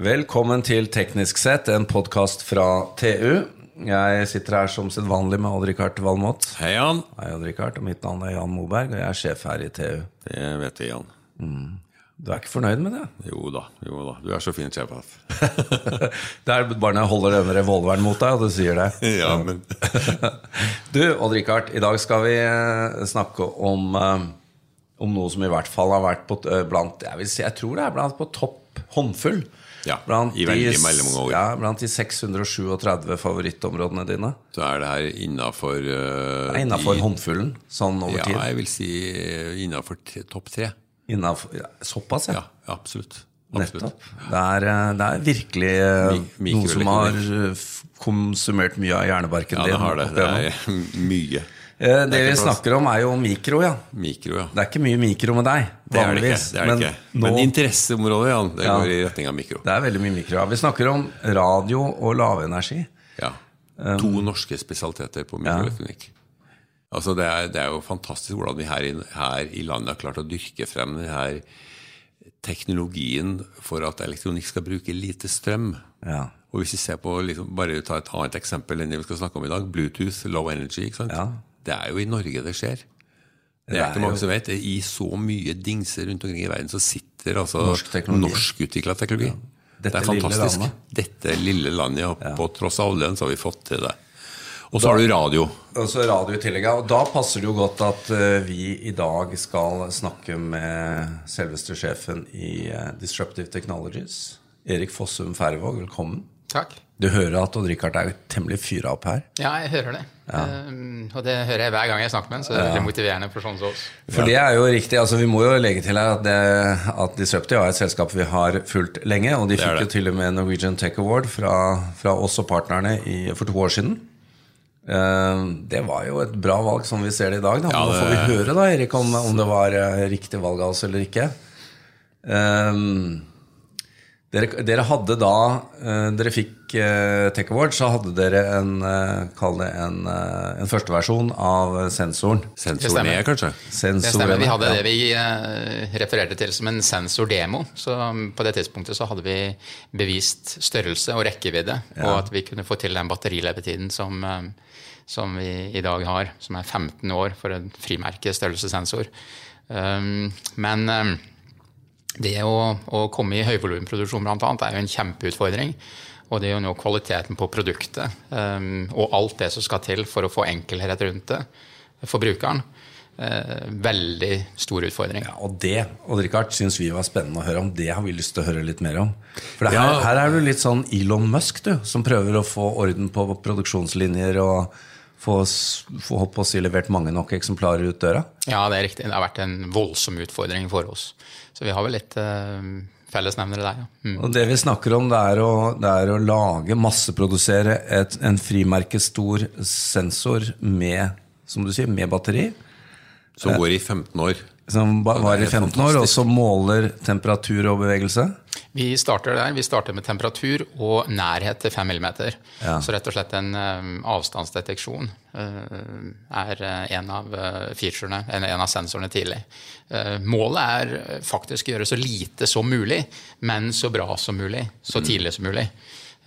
Velkommen til Teknisk sett, en podkast fra TU. Jeg sitter her som sedvanlig med Odd-Rikard Valmot. Hei, Jan. Hei, Odd-Rikard. Og mitt navn er Jan Moberg, og jeg er sjef her i TU. Det vet jeg, Jan. Du er ikke fornøyd med det? Jo da, jo da. Du er så fin sjef. Det er bare når jeg holder denne revolveren mot deg, og du sier det. Ja, men Du, Odd-Rikard, i dag skal vi eh, snakke om, eh, om noe som i hvert fall har vært på, eh, blant jeg, si, jeg tror det er blant på topp håndfull. Ja, Blant i veldig, de, veldig mange år. Ja, blant de 637 favorittområdene dine. så er det her innafor uh, Innafor håndfullen, sånn over Ja, tid. jeg vil si innafor topp tre. Innenfor, ja, såpass, ja. Ja, absolutt. absolutt. Nettopp. Det er, eh, det er virkelig eh, Mi- noe som har eh, konsumert mye av hjernebarken Ja, din. det har det. Det er mye. Det er vi snakker om, er jo mikro, ja. Mikro, ja. Det er ikke mye mikro med deg, Det er det ikke. vanligvis. Det er det ikke. nå, Men interesseområdet, Jan, det Ja. går i retning av mikro. det er veldig mye mikro. Ja. Vi snakker om radio og lavenergi. Ja. To norske spesialiteter på mikroelektronikk. Altså det, er, det er jo fantastisk hvordan vi her i, her i landet har klart å dyrke frem denne teknologien for at elektronikk skal bruke lite strøm. Ja. Og hvis vi ser på, liksom, bare ta et annet eksempel enn det vi skal snakke om i dag, Bluetooth, low energy. ikke sant? Ja. Det er jo i Norge det skjer. Det Det er ikke mange jo- som vet. I så mye dingser rundt omkring i verden så sitter altså Norsk teknologi. norskutvikla teknologi. Dette det er fantastisk. Lille Dette lille landet, og på tross av oljen så har vi fått til det. Og så har du radio. Og så radio i tillegg. ja. Og da passer det jo godt at eh, vi i dag skal snakke med selveste sjefen i eh, Disruptive Technologies. Erik Fossum Færvåg, velkommen. Takk. Du hører at Odd-Rikard er temmelig fyra opp her. Ja, jeg hører det. Um, og det hører jeg hver gang jeg snakker med ham, så det er veldig motiverende for sånne som oss. For det er jo riktig, altså Vi må jo legge til her at, det, at Disruptive er et selskap vi har fulgt lenge. Og de Det fikk jo til og med Norwegian Tech Award fra, fra oss og partnerne i, for to år siden. Eh, det var jo et bra valg, som vi ser det i dag. Da. Ja, Nå får vi høre da, Erik, om, om det var eh, riktig valg av oss eller ikke. Eh, dere, dere hadde da eh, Dere fikk uh, Tech Award, så hadde dere en, uh, kall det en, eh, en førsteversjon av sensoren. Sensoren stemmer. kanskje? Sensoren. Det stemmer. Vi hadde ja. det vi eh, refererte til som en sensordemo. Så um, på det tidspunktet så hadde vi bevist størrelse og rekkevidde, og at vi kunne få til den batterilevetiden som, som vi i dag har, som er 15 år for en frimerkestørrelsessensor. Um, men um, det å, å komme i høyvolumproduksjon blant annet, er jo en kjempeutfordring. Og det er jo nå kvaliteten på produktet um, og alt det som skal til for å få enkelhet rundt det for brukeren, Uh, veldig stor utfordring. Ja, og det Odd Rikard, syns vi var spennende å høre om. Det har vi lyst til å høre litt mer om. For det her, Ja. her er du litt sånn Elon Musk, du, som prøver å få orden på produksjonslinjer og få, få håpe å si levert mange nok eksemplarer ut døra. Ja, det er riktig. Det har vært en voldsom utfordring for oss. Så vi har vel litt uh, fellesnevnere der, ja. Mm. Og det vi snakker om, det er å, det er å lage, masseprodusere et, en frimerkestor sensor med, som du sier, med batteri. Som går i 15 år. Som var i 15 år, og som så måler temperatur og bevegelse. Vi starter der. Vi starter med temperatur og nærhet til 5 mm. Ja. Så rett og slett en eh, avstandsdeteksjon eh, er eh, en av featurene, eller en av sensorene tidlig. Målet er faktisk å gjøre så lite som mulig, men så bra som mulig. Så tidlig som mulig.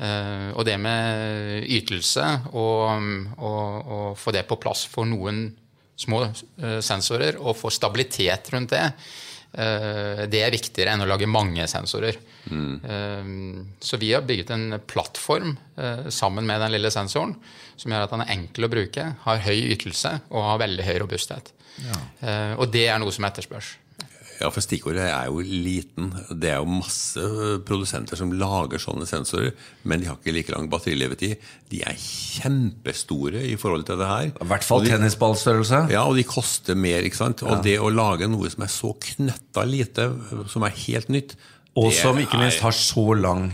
Og det med ytelse og, og, og få det på plass for noen små sensorer og få stabilitet rundt det, det er viktigere enn å lage mange sensorer. Mm. Så vi har bygget en plattform eh, sammen med den lille sensoren som gjør at den er enkel å bruke, har høy ytelse og har veldig høy robusthet. Ja. Og det er noe som etterspørs. Ja, for stikkordet er jo liten. Det er jo masse produsenter som lager sånne sensorer, men de har ikke like lang batterilevetid. De er kjempestore i forhold til det her. I hvert fall tennisballstørrelse. Ja, og de koster mer, ikke sant? Og det å lage noe som er så knøtta lite, som er helt nytt Og som ikke minst har så lang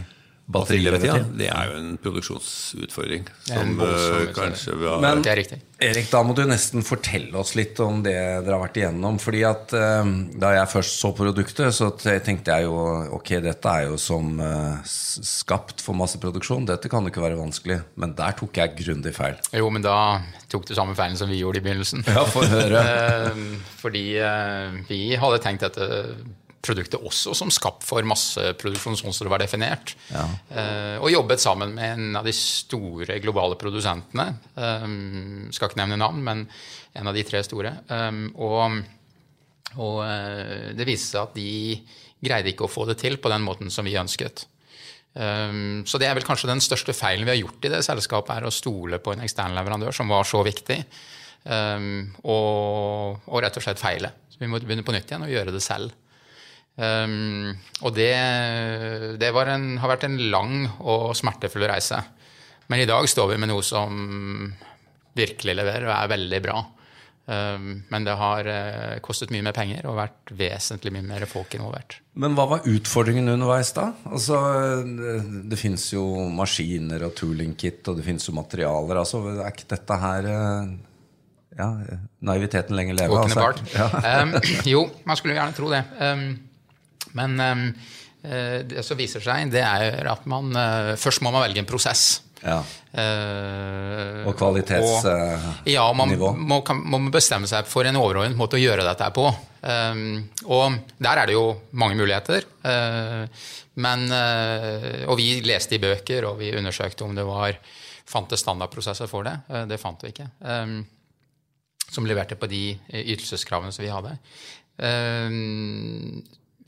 batterilevetid, batterilevetid. ja, det er jo en produksjonsutfordring Som en eh, kanskje vi har Men- Det er riktig. Erik, da må du nesten fortelle oss litt om det dere har vært igjennom. Fordi at eh, Da jeg først så produktet, så tenkte jeg jo ok, dette er jo som eh, skapt for masseproduksjon. Dette kan jo ikke være vanskelig. Men der tok jeg grundig feil. Jo, men da tok du samme feilen som vi gjorde i begynnelsen. Ja, få høre. Eh, Fordi vi hadde tenkt dette produktet også som skapt for masseproduksjon, sånn som det var definert. Ja. Eh, og jobbet sammen med en av de store globale produsentene. Um, skal ikke nevne navn, men en av de tre store. Um, og, og uh, det viste seg at de greide ikke å få det til på den måten som vi ønsket. Um, så det er vel kanskje den største feilen vi har gjort i det selskapet, er å stole på en ekstern leverandør som var så viktig, og, og, rett og slett feile. Så vi må begynne på nytt igjen og gjøre det selv. Um, og det, det en, har vært en lang og smertefull reise. Men i dag står vi med noe som virkelig leverer og er veldig bra. Um, men det har uh, kostet mye mer penger og vært vesentlig mye mer folk involvert. Men hva var utfordringen underveis, da? Altså, det, det fins jo maskiner og tooling kit, og det fins jo materialer. Altså, er ikke dette her uh, ja, naiviteten lenger leve? Altså? Ja. um, jo, man skulle gjerne tro det. Um, men um, det som viser seg, det er at man Først må man velge en prosess. Ja. Uh, og kvalitetsnivå. Ja, man må, må, bestemme seg for en overordnet måte å gjøre dette på. Og der er det jo mange muligheter. Men, og vi leste i bøker, og vi undersøkte om det var fantes standardprosesser for det. det fant vi ikke. Som leverte på de ytelseskravene som vi hadde.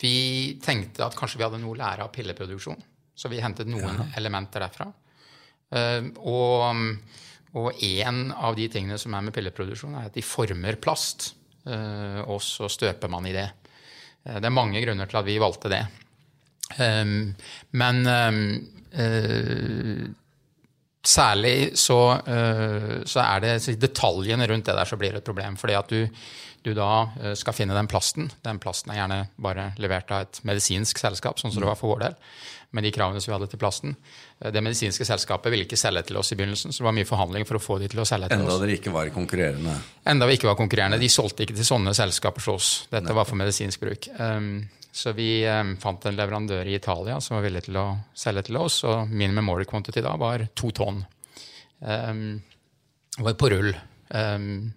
Vi tenkte at kanskje vi hadde noe å lære av pilleproduksjon. Så vi hentet noen ja. elementer derfra. Eh, og, én en av de tingene som er med pilleproduksjon, er at de former plast. Eh, og så støper man i det. Eh, det er mange grunner til at vi valgte det. Men særlig så, så er det detaljene rundt det der som blir et problem. fordi at du du da skal finne den plasten. Den plasten er gjerne bare levert av et medisinsk selskap, sånn som det var for vår del med de kravene som vi hadde til plasten. Eh, det medisinske selskapet ville ikke selge til oss i begynnelsen, så det var mye forhandling for å få de til å selge til Enda oss. Enda dere ikke var konkurrerende? Enda vi ikke var konkurrerende. De solgte ikke til sånne selskaper som oss. Dette var for medisinsk bruk. Så vi um, fant en leverandør i Italia som var villig til å selge til oss, og min memory quantity da var to tonn. Um, var på rull. Um,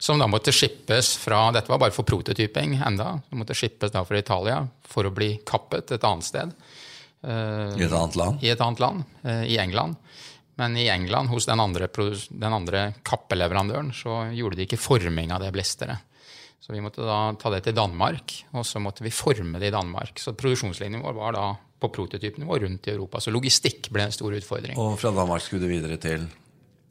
som da måtte skippes fra Dette var bare for prototyping enda. som måtte skippes da fra Italia for å bli kappet et annet sted. I et annet land? I et annet land, uh, i England. Men i England, hos den andre, den andre kappeleverandøren, så gjorde de ikke forming av det blisteret. Så vi måtte da ta det til Danmark, og så måtte vi forme det i Danmark. Så produksjonslinjen vår var da på prototypnivå rundt i Europa. Så logistikk ble en stor utfordring. Og fra Danmark skulle du videre til?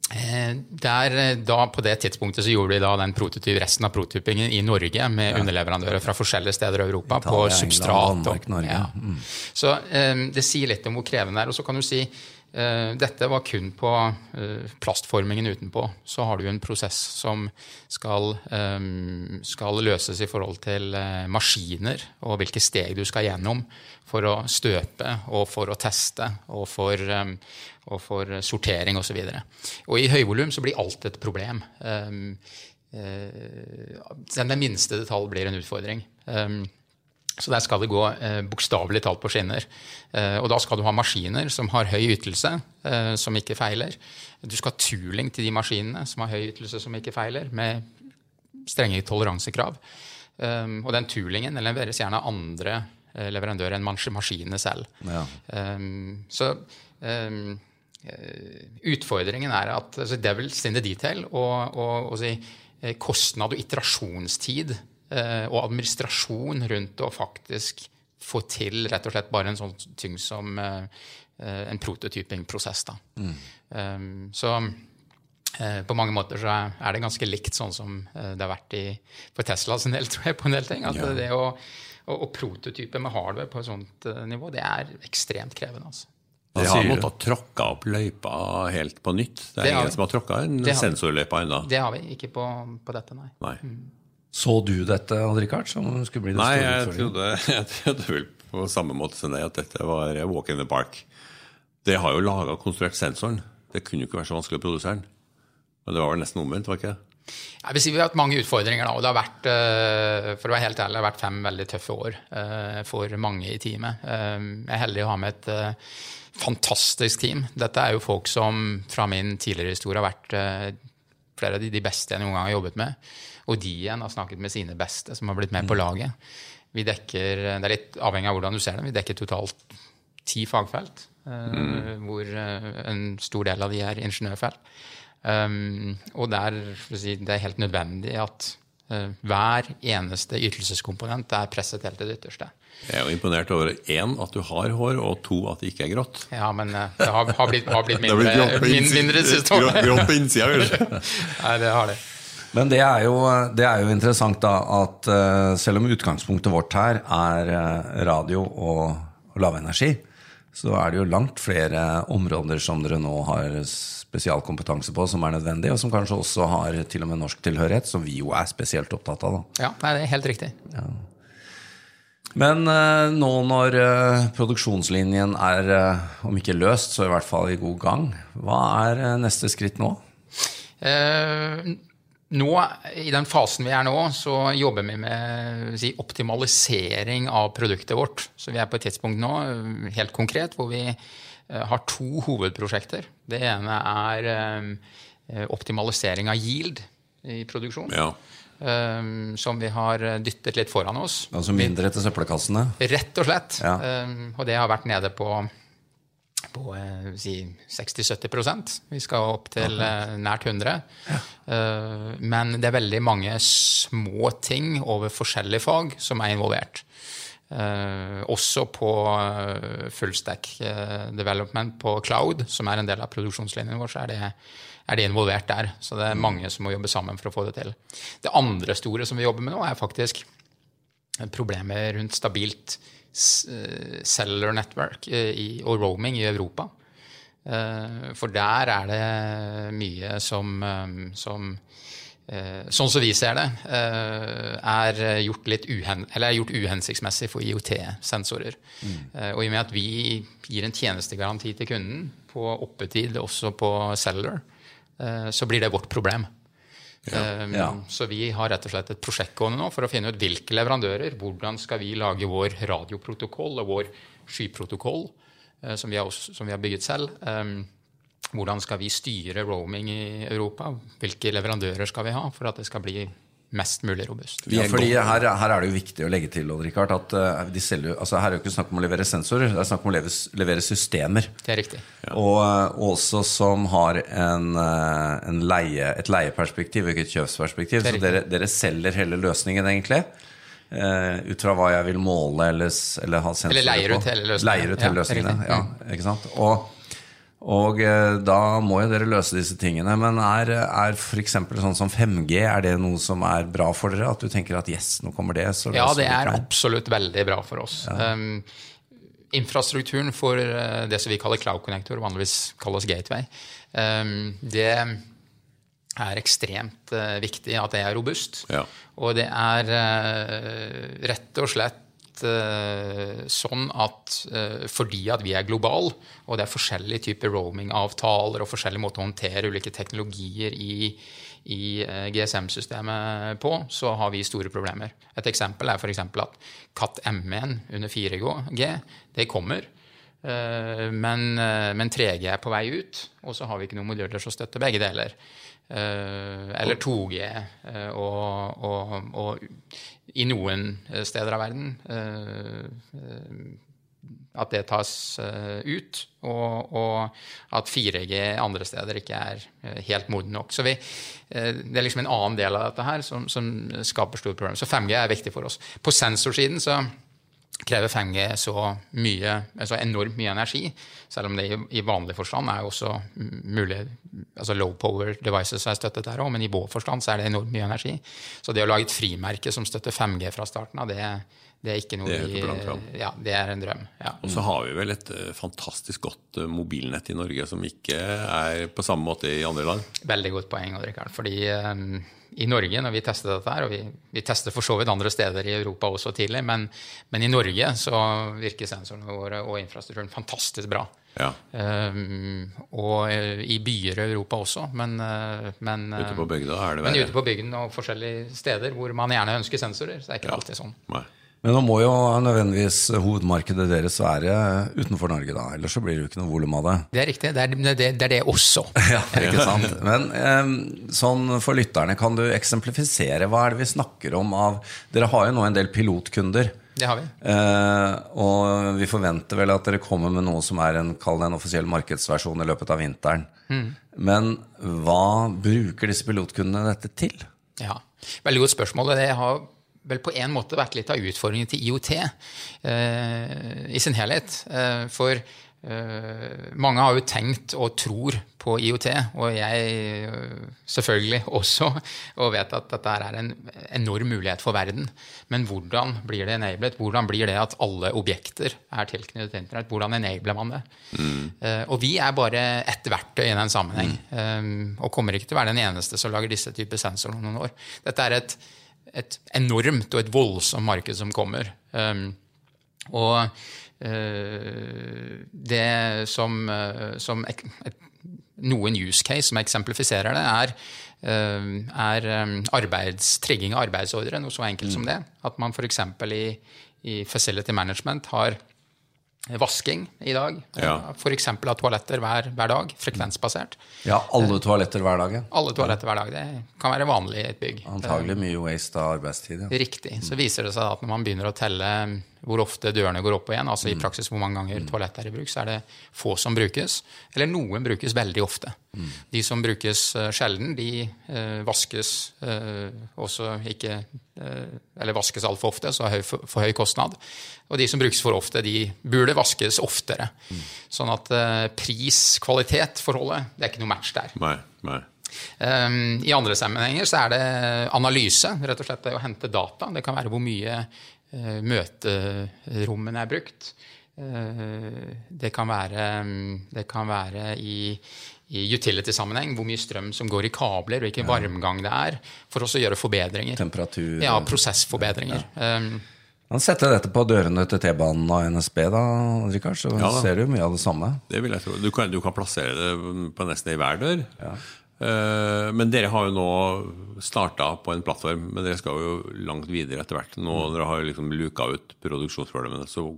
Eh, der, eh, da, på det tidspunktet så gjorde vi da den prototyp, resten av prototypingen i Norge med ja. underleverandører fra forskjellige steder i Europa Italia, på substrat. England, Danmark, Norge. Ja. Mm. Så um, det sier litt om hvor krevende det er. Og så kan du si dette var kun på uh, plastformingen utenpå. Så har du en prosess som skal, um, skal løses i forhold til maskiner og hvilke steg du skal gjennom for å støpe og for å teste og for og for sortering osv. Og, og i høyvolum så blir alt et problem. Den minste detalj blir en utfordring. Så der skal det gå eh, bokstavelig talt på skinner. Eh, og da skal du ha maskiner som har høy ytelse, eh, som ikke feiler. Du skal ha tuling til de maskinene som har høy ytelse, som ikke feiler, med strenge toleransekrav. Um, og den tulingen den leveres gjerne av andre leverandører enn maskinene selv. Ja. Um, så um, Eh, utfordringen er at altså Devil's in the detail. Og, og, og si, eh, kostnad og iterasjonstid eh, og administrasjon rundt å faktisk få til rett og slett bare en sånn ting som en prototypingprosess. Mm. Um, så på mange måter så er det ganske likt sånn som det har vært i, for Tesla sin del, tror jeg, på en del ting. At ja. det å, å, å, prototype med hardware på et sånt nivå, det er ekstremt krevende. altså. De har måttet tråkke opp løypa helt på nytt. Det er det ingen som har tråkka en sensorløype ennå. Det har vi ikke på, på dette, nei. nei. Mm. Så du dette, Odd-Rikard? Som skulle bli det Nei, jeg trodde, jeg trodde vel på samme måte som deg at dette var walk in the park. Det har jo laga konstruert sensoren. Det kunne jo ikke være så vanskelig å produsere den. Men det var vel nesten omvendt, var ikke det? Jeg vil si Vi har hatt mange utfordringer. Da, og det har vært eh, for å være helt ærlig, det har vært fem veldig tøffe år eh, for mange i teamet. Eh, jeg er heldig å ha med et fantastisk team. Dette er jo folk som fra min tidligere historie har vært flere av de, beste jeg noen gang har jobbet med. Og de igjen har snakket med sine beste, som har blitt med på laget. Vi dekker, Det er litt avhengig av hvordan du ser det, vi dekker totalt ti fagfelt. Mm. Hvor en stor del av de er ingeniørfelt. Um, og der, si, det er helt nødvendig at uh, hver eneste ytelseskomponent er presset helt til det ytterste. Jeg er jo imponert over én, at du har hår, og to, at det ikke er grått. Ja, men uh, det har, har, blitt, har blitt, mindre, det blitt mindre siste året. Grått på innsida, kanskje. Nei, det har det. Men det er, jo, det er jo interessant da, at uh, selv om utgangspunktet vårt her er radio og, og lavenergi, så er det jo langt flere områder som dere nå har spesialkompetanse på som er nødvendig, og som kanskje også har til og med norsk tilhørighet, som vi jo er spesielt opptatt av. Da. Ja, det er helt riktig. Ja. Men eh, nå når eh, produksjonslinjen er, eh, om ikke løst, så i hvert fall i god gang, hva er eh, neste skritt nå? Nå, I den fasen vi er nå, så jobber vi med si, optimalisering av produktet vårt. Så vi er på et tidspunkt nå, helt konkret, hvor vi Eh, har to hovedprosjekter. Det ene er eh, optimalisering av yield i produksjon. Ja. Um, som vi har dyttet litt foran oss. Altså mindre til søppelkassene? Rett og slett. Ja. Um, og det har vært nede på, på si 60-70% Vi skal opp til uh, nært 100. Ja. Uh, men det er veldig mange små ting over forskjellige fag som er involvert. Også på fullstack development på cloud, som er en del av produksjonslinjen vår, så er det, er det, involvert der. Så det er mange som må jobbe sammen for å få det til. Det andre store som vi jobber med nå, er faktisk problemet rundt stabilt cellular network i, og roaming i Europa. for der er det mye som, som Eh, sånn som vi ser det, eh, er gjort, litt uhen, er gjort uhensiktsmessig for IOT-sensorer. Mm. Eh, og i og med at vi gir en tjenestegaranti til kunden på oppetid også på cellular, så blir det vårt problem. Ja. Ja. Så vi har rett og slett et prosjekt gående nå for å finne ut hvilke leverandører, hvordan skal vi lage vår radioprotokoll og vår skyprotokoll, som vi har, som vi har bygget selv hvordan skal vi styre roaming i Europa? Hvilke leverandører skal vi ha for at det skal bli mest mulig robust? Ja, fordi her, her, er det jo viktig å legge til Richard, at de selger, altså her er det jo ikke snakk om å levere sensorer, det er snakk om å levere, levere systemer. Det er riktig. Ja. Og uh, også som har en, uh, en leie, et leieperspektiv, ikke et kjøpsperspektiv. Så dere, dere, selger hele løsningen, egentlig. ut fra hva jeg vil måle eller, eller ha sensorer på. Eller leier ut hele løsningen. Leier ut hele løsningene, ja, ikke sant? Og og eh, da må jo dere løse disse tingene. Men er, er f.eks. sånn som 5G er det noe som er bra for dere? At du tenker at yes, nå kommer det? ja, det er absolutt veldig bra for oss. Ja. Um, infrastrukturen for uh, det som vi kaller Cloud Connector, vanligvis kalles Gateway, um, det er ekstremt uh, viktig at det er robust. Ja. Og det er uh, rett og slett uh, sånn at eh, fordi at vi er globale, og det er forskjellige typer roaming-avtaler og forskjellige måter å håndtere ulike teknologier i, i eh, GSM-systemet på, så har vi store problemer. Et eksempel er f.eks. at Cat M1 under 4G det kommer. Men, men 3G er på vei ut, og så har vi ikke noen modeller som støtter begge deler. Eller 2G og, og, og i noen eh, steder av verden eh, eh, at det tas ut, og, og, at 4G andre steder ikke er helt moden nok. Så vi, Det er liksom en annen del av dette her som, som skaper store problemer. Så 5G er viktig for oss. På sensorsiden så krever 5G så mye, altså enormt mye energi, selv om det i, vanlig forstand er også mulig altså Low power devices er støttet der òg, men i vår forstand så er det enormt mye energi. Så det å lage et frimerke som støtter 5G fra starten av, det, det er ikke noe det er, vi, ja, det er en drøm. Ja. Og så har vi vel et uh, fantastisk godt uh, mobilnett i Norge som ikke er på samme måte i andre land? Veldig godt poeng, Odd Fordi um, i Norge når vi testet dette her, og vi, vi tester for så vidt andre steder i Europa også tidlig, men, men i Norge så virker sensorene våre og infrastrukturen fantastisk bra. Ja. Um, og eh, i byer i Europa også, men, eh, men Ute på bygda er det verre. Men ute på bygden og forskjellige steder hvor man gjerne ønsker sensorer, så er det ikke ja. alltid sånn. Nei. Men nå må jo nødvendigvis hovedmarkedet deres være utenfor Norge, da. Ellers så blir det jo ikke noe volum av det. Det er riktig. Det er det, det, er det også. Ja, ikke sant? Men eh, sånn for lytterne, kan du eksemplifisere hva er det vi snakker om av Dere har jo nå en del pilotkunder. Det har vi. Eh, og vi forventer vel at dere kommer med noe som er en, en offisiell markedsversjon i løpet av vinteren. Mm. Men hva bruker disse pilotkundene dette til? Ja, Veldig godt spørsmål. Det har vel på en måte vært litt av utfordringen til IOT eh, i sin helhet. Eh, for eh, mange har jo tenkt og tror på IOT, og jeg eh, selvfølgelig også, og vet at dette er en enorm mulighet for verden. Men hvordan blir det enablet? Hvordan blir det at alle objekter er tilknyttet Internett? Hvordan enabler man det? Mm. Eh, og vi er bare ett verktøy i den sammenheng, mm. Eh, og kommer ikke til å være den eneste som lager disse typer sensorer om noen år. Dette er et et enormt og et voldsomt marked som kommer. Um, og uh, det som, uh, som ek, et, noen use case som eksemplifiserer det, er, uh, er um, arbeids, trigging av arbeidsordre. Noe så enkelt mm. som det. At man f.eks. I, i facility management har vasking i dag. Ja. F.eks. av toaletter hver, hver, dag, frekvensbasert. Ja, alle toaletter hver dag? Alle toaletter hver dag. Det kan være vanlig i et bygg. Antagelig mye waste av arbeidstid. Ja. Riktig. Så viser det seg at når man begynner å telle hvor ofte dørene går opp og igjen, altså i mm. praksis hvor mange ganger toalett er i bruk, så er det få som brukes. Eller noen brukes veldig ofte. Mm. De som brukes uh, sjelden, de eh, vaskes eh, også ikke Eller vaskes altfor ofte, så har for, for, høy kostnad. Og de som brukes for ofte, de burde vaskes oftere. Mm. Sånn at pris-kvalitet-forholdet, det er ikke noe match der. Nei, nei. Um, I andre sammenhenger så er det analyse, rett og slett det å hente data. Det kan være hvor mye Eh, møterommene er brukt. Eh, det kan være, mm, det kan være i, i utility-sammenheng hvor mye strøm som går i kabler, og hvilken varmgang det er, for også å gjøre forbedringer. Temperatur. Ja, prosessforbedringer. Ja. Um, man setter dette på dørene til T-banen og NSB, da, Richard, så ja, ser du mye av det samme. Det vil jeg tro. Du kan, du kan plassere det på nesten i hver dør. Ja. Eh, men dere har jo nå starta på en plattform, men dere skal jo langt videre etter hvert. Nå når dere har liksom luka ut produksjonsproblemene, så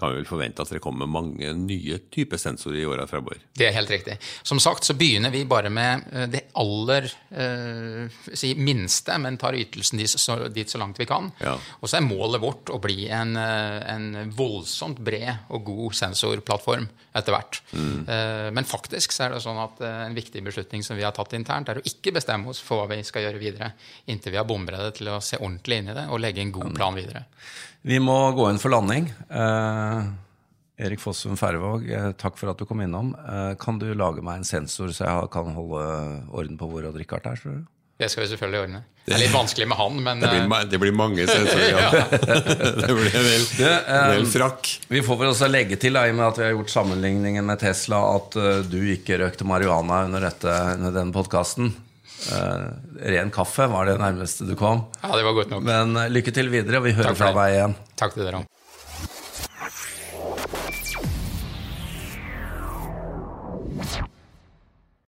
kan vi vel forvente at dere kommer med mange nye typer sensorer i åra fremover. Det er helt riktig. Som sagt så begynner vi bare med eh, det aller eh, si minste, men tar ytelsen dit så, dit så langt vi kan. Ja. Og så er målet vårt å bli en, eh, en voldsomt bred og god sensorplattform etter hvert. Mm. Eh, men faktisk så er det sånn at eh, en viktig beslutning som vi har tatt internt, er å ikke bestemme oss for hva vi skal gjøre videre, inntil vi har bomberedet til å se ordentlig inn i det og legge en god plan videre. Vi må gå inn for landing. Eh, Erik Fossum Færvåg, eh, takk for at du kom innom. Eh, kan du lage meg en sensor så jeg kan holde orden på hvor Odd-Rikard er? tror du? Det skal vi selvfølgelig ordne. Det er litt vanskelig med han, men Det blir, eh, det blir mange sensorer. ja. det blir en del, en del frakk. Vi får vel også legge til, da, i og med at vi har gjort sammenligningen med Tesla, at uh, du ikke røkte marihuana under, dette, under denne podkasten. Uh, ren kaffe var det nærmeste du kom. Ja, det var godt nok. Men uh, lykke til videre, og vi hører fra deg igjen. Takk til dere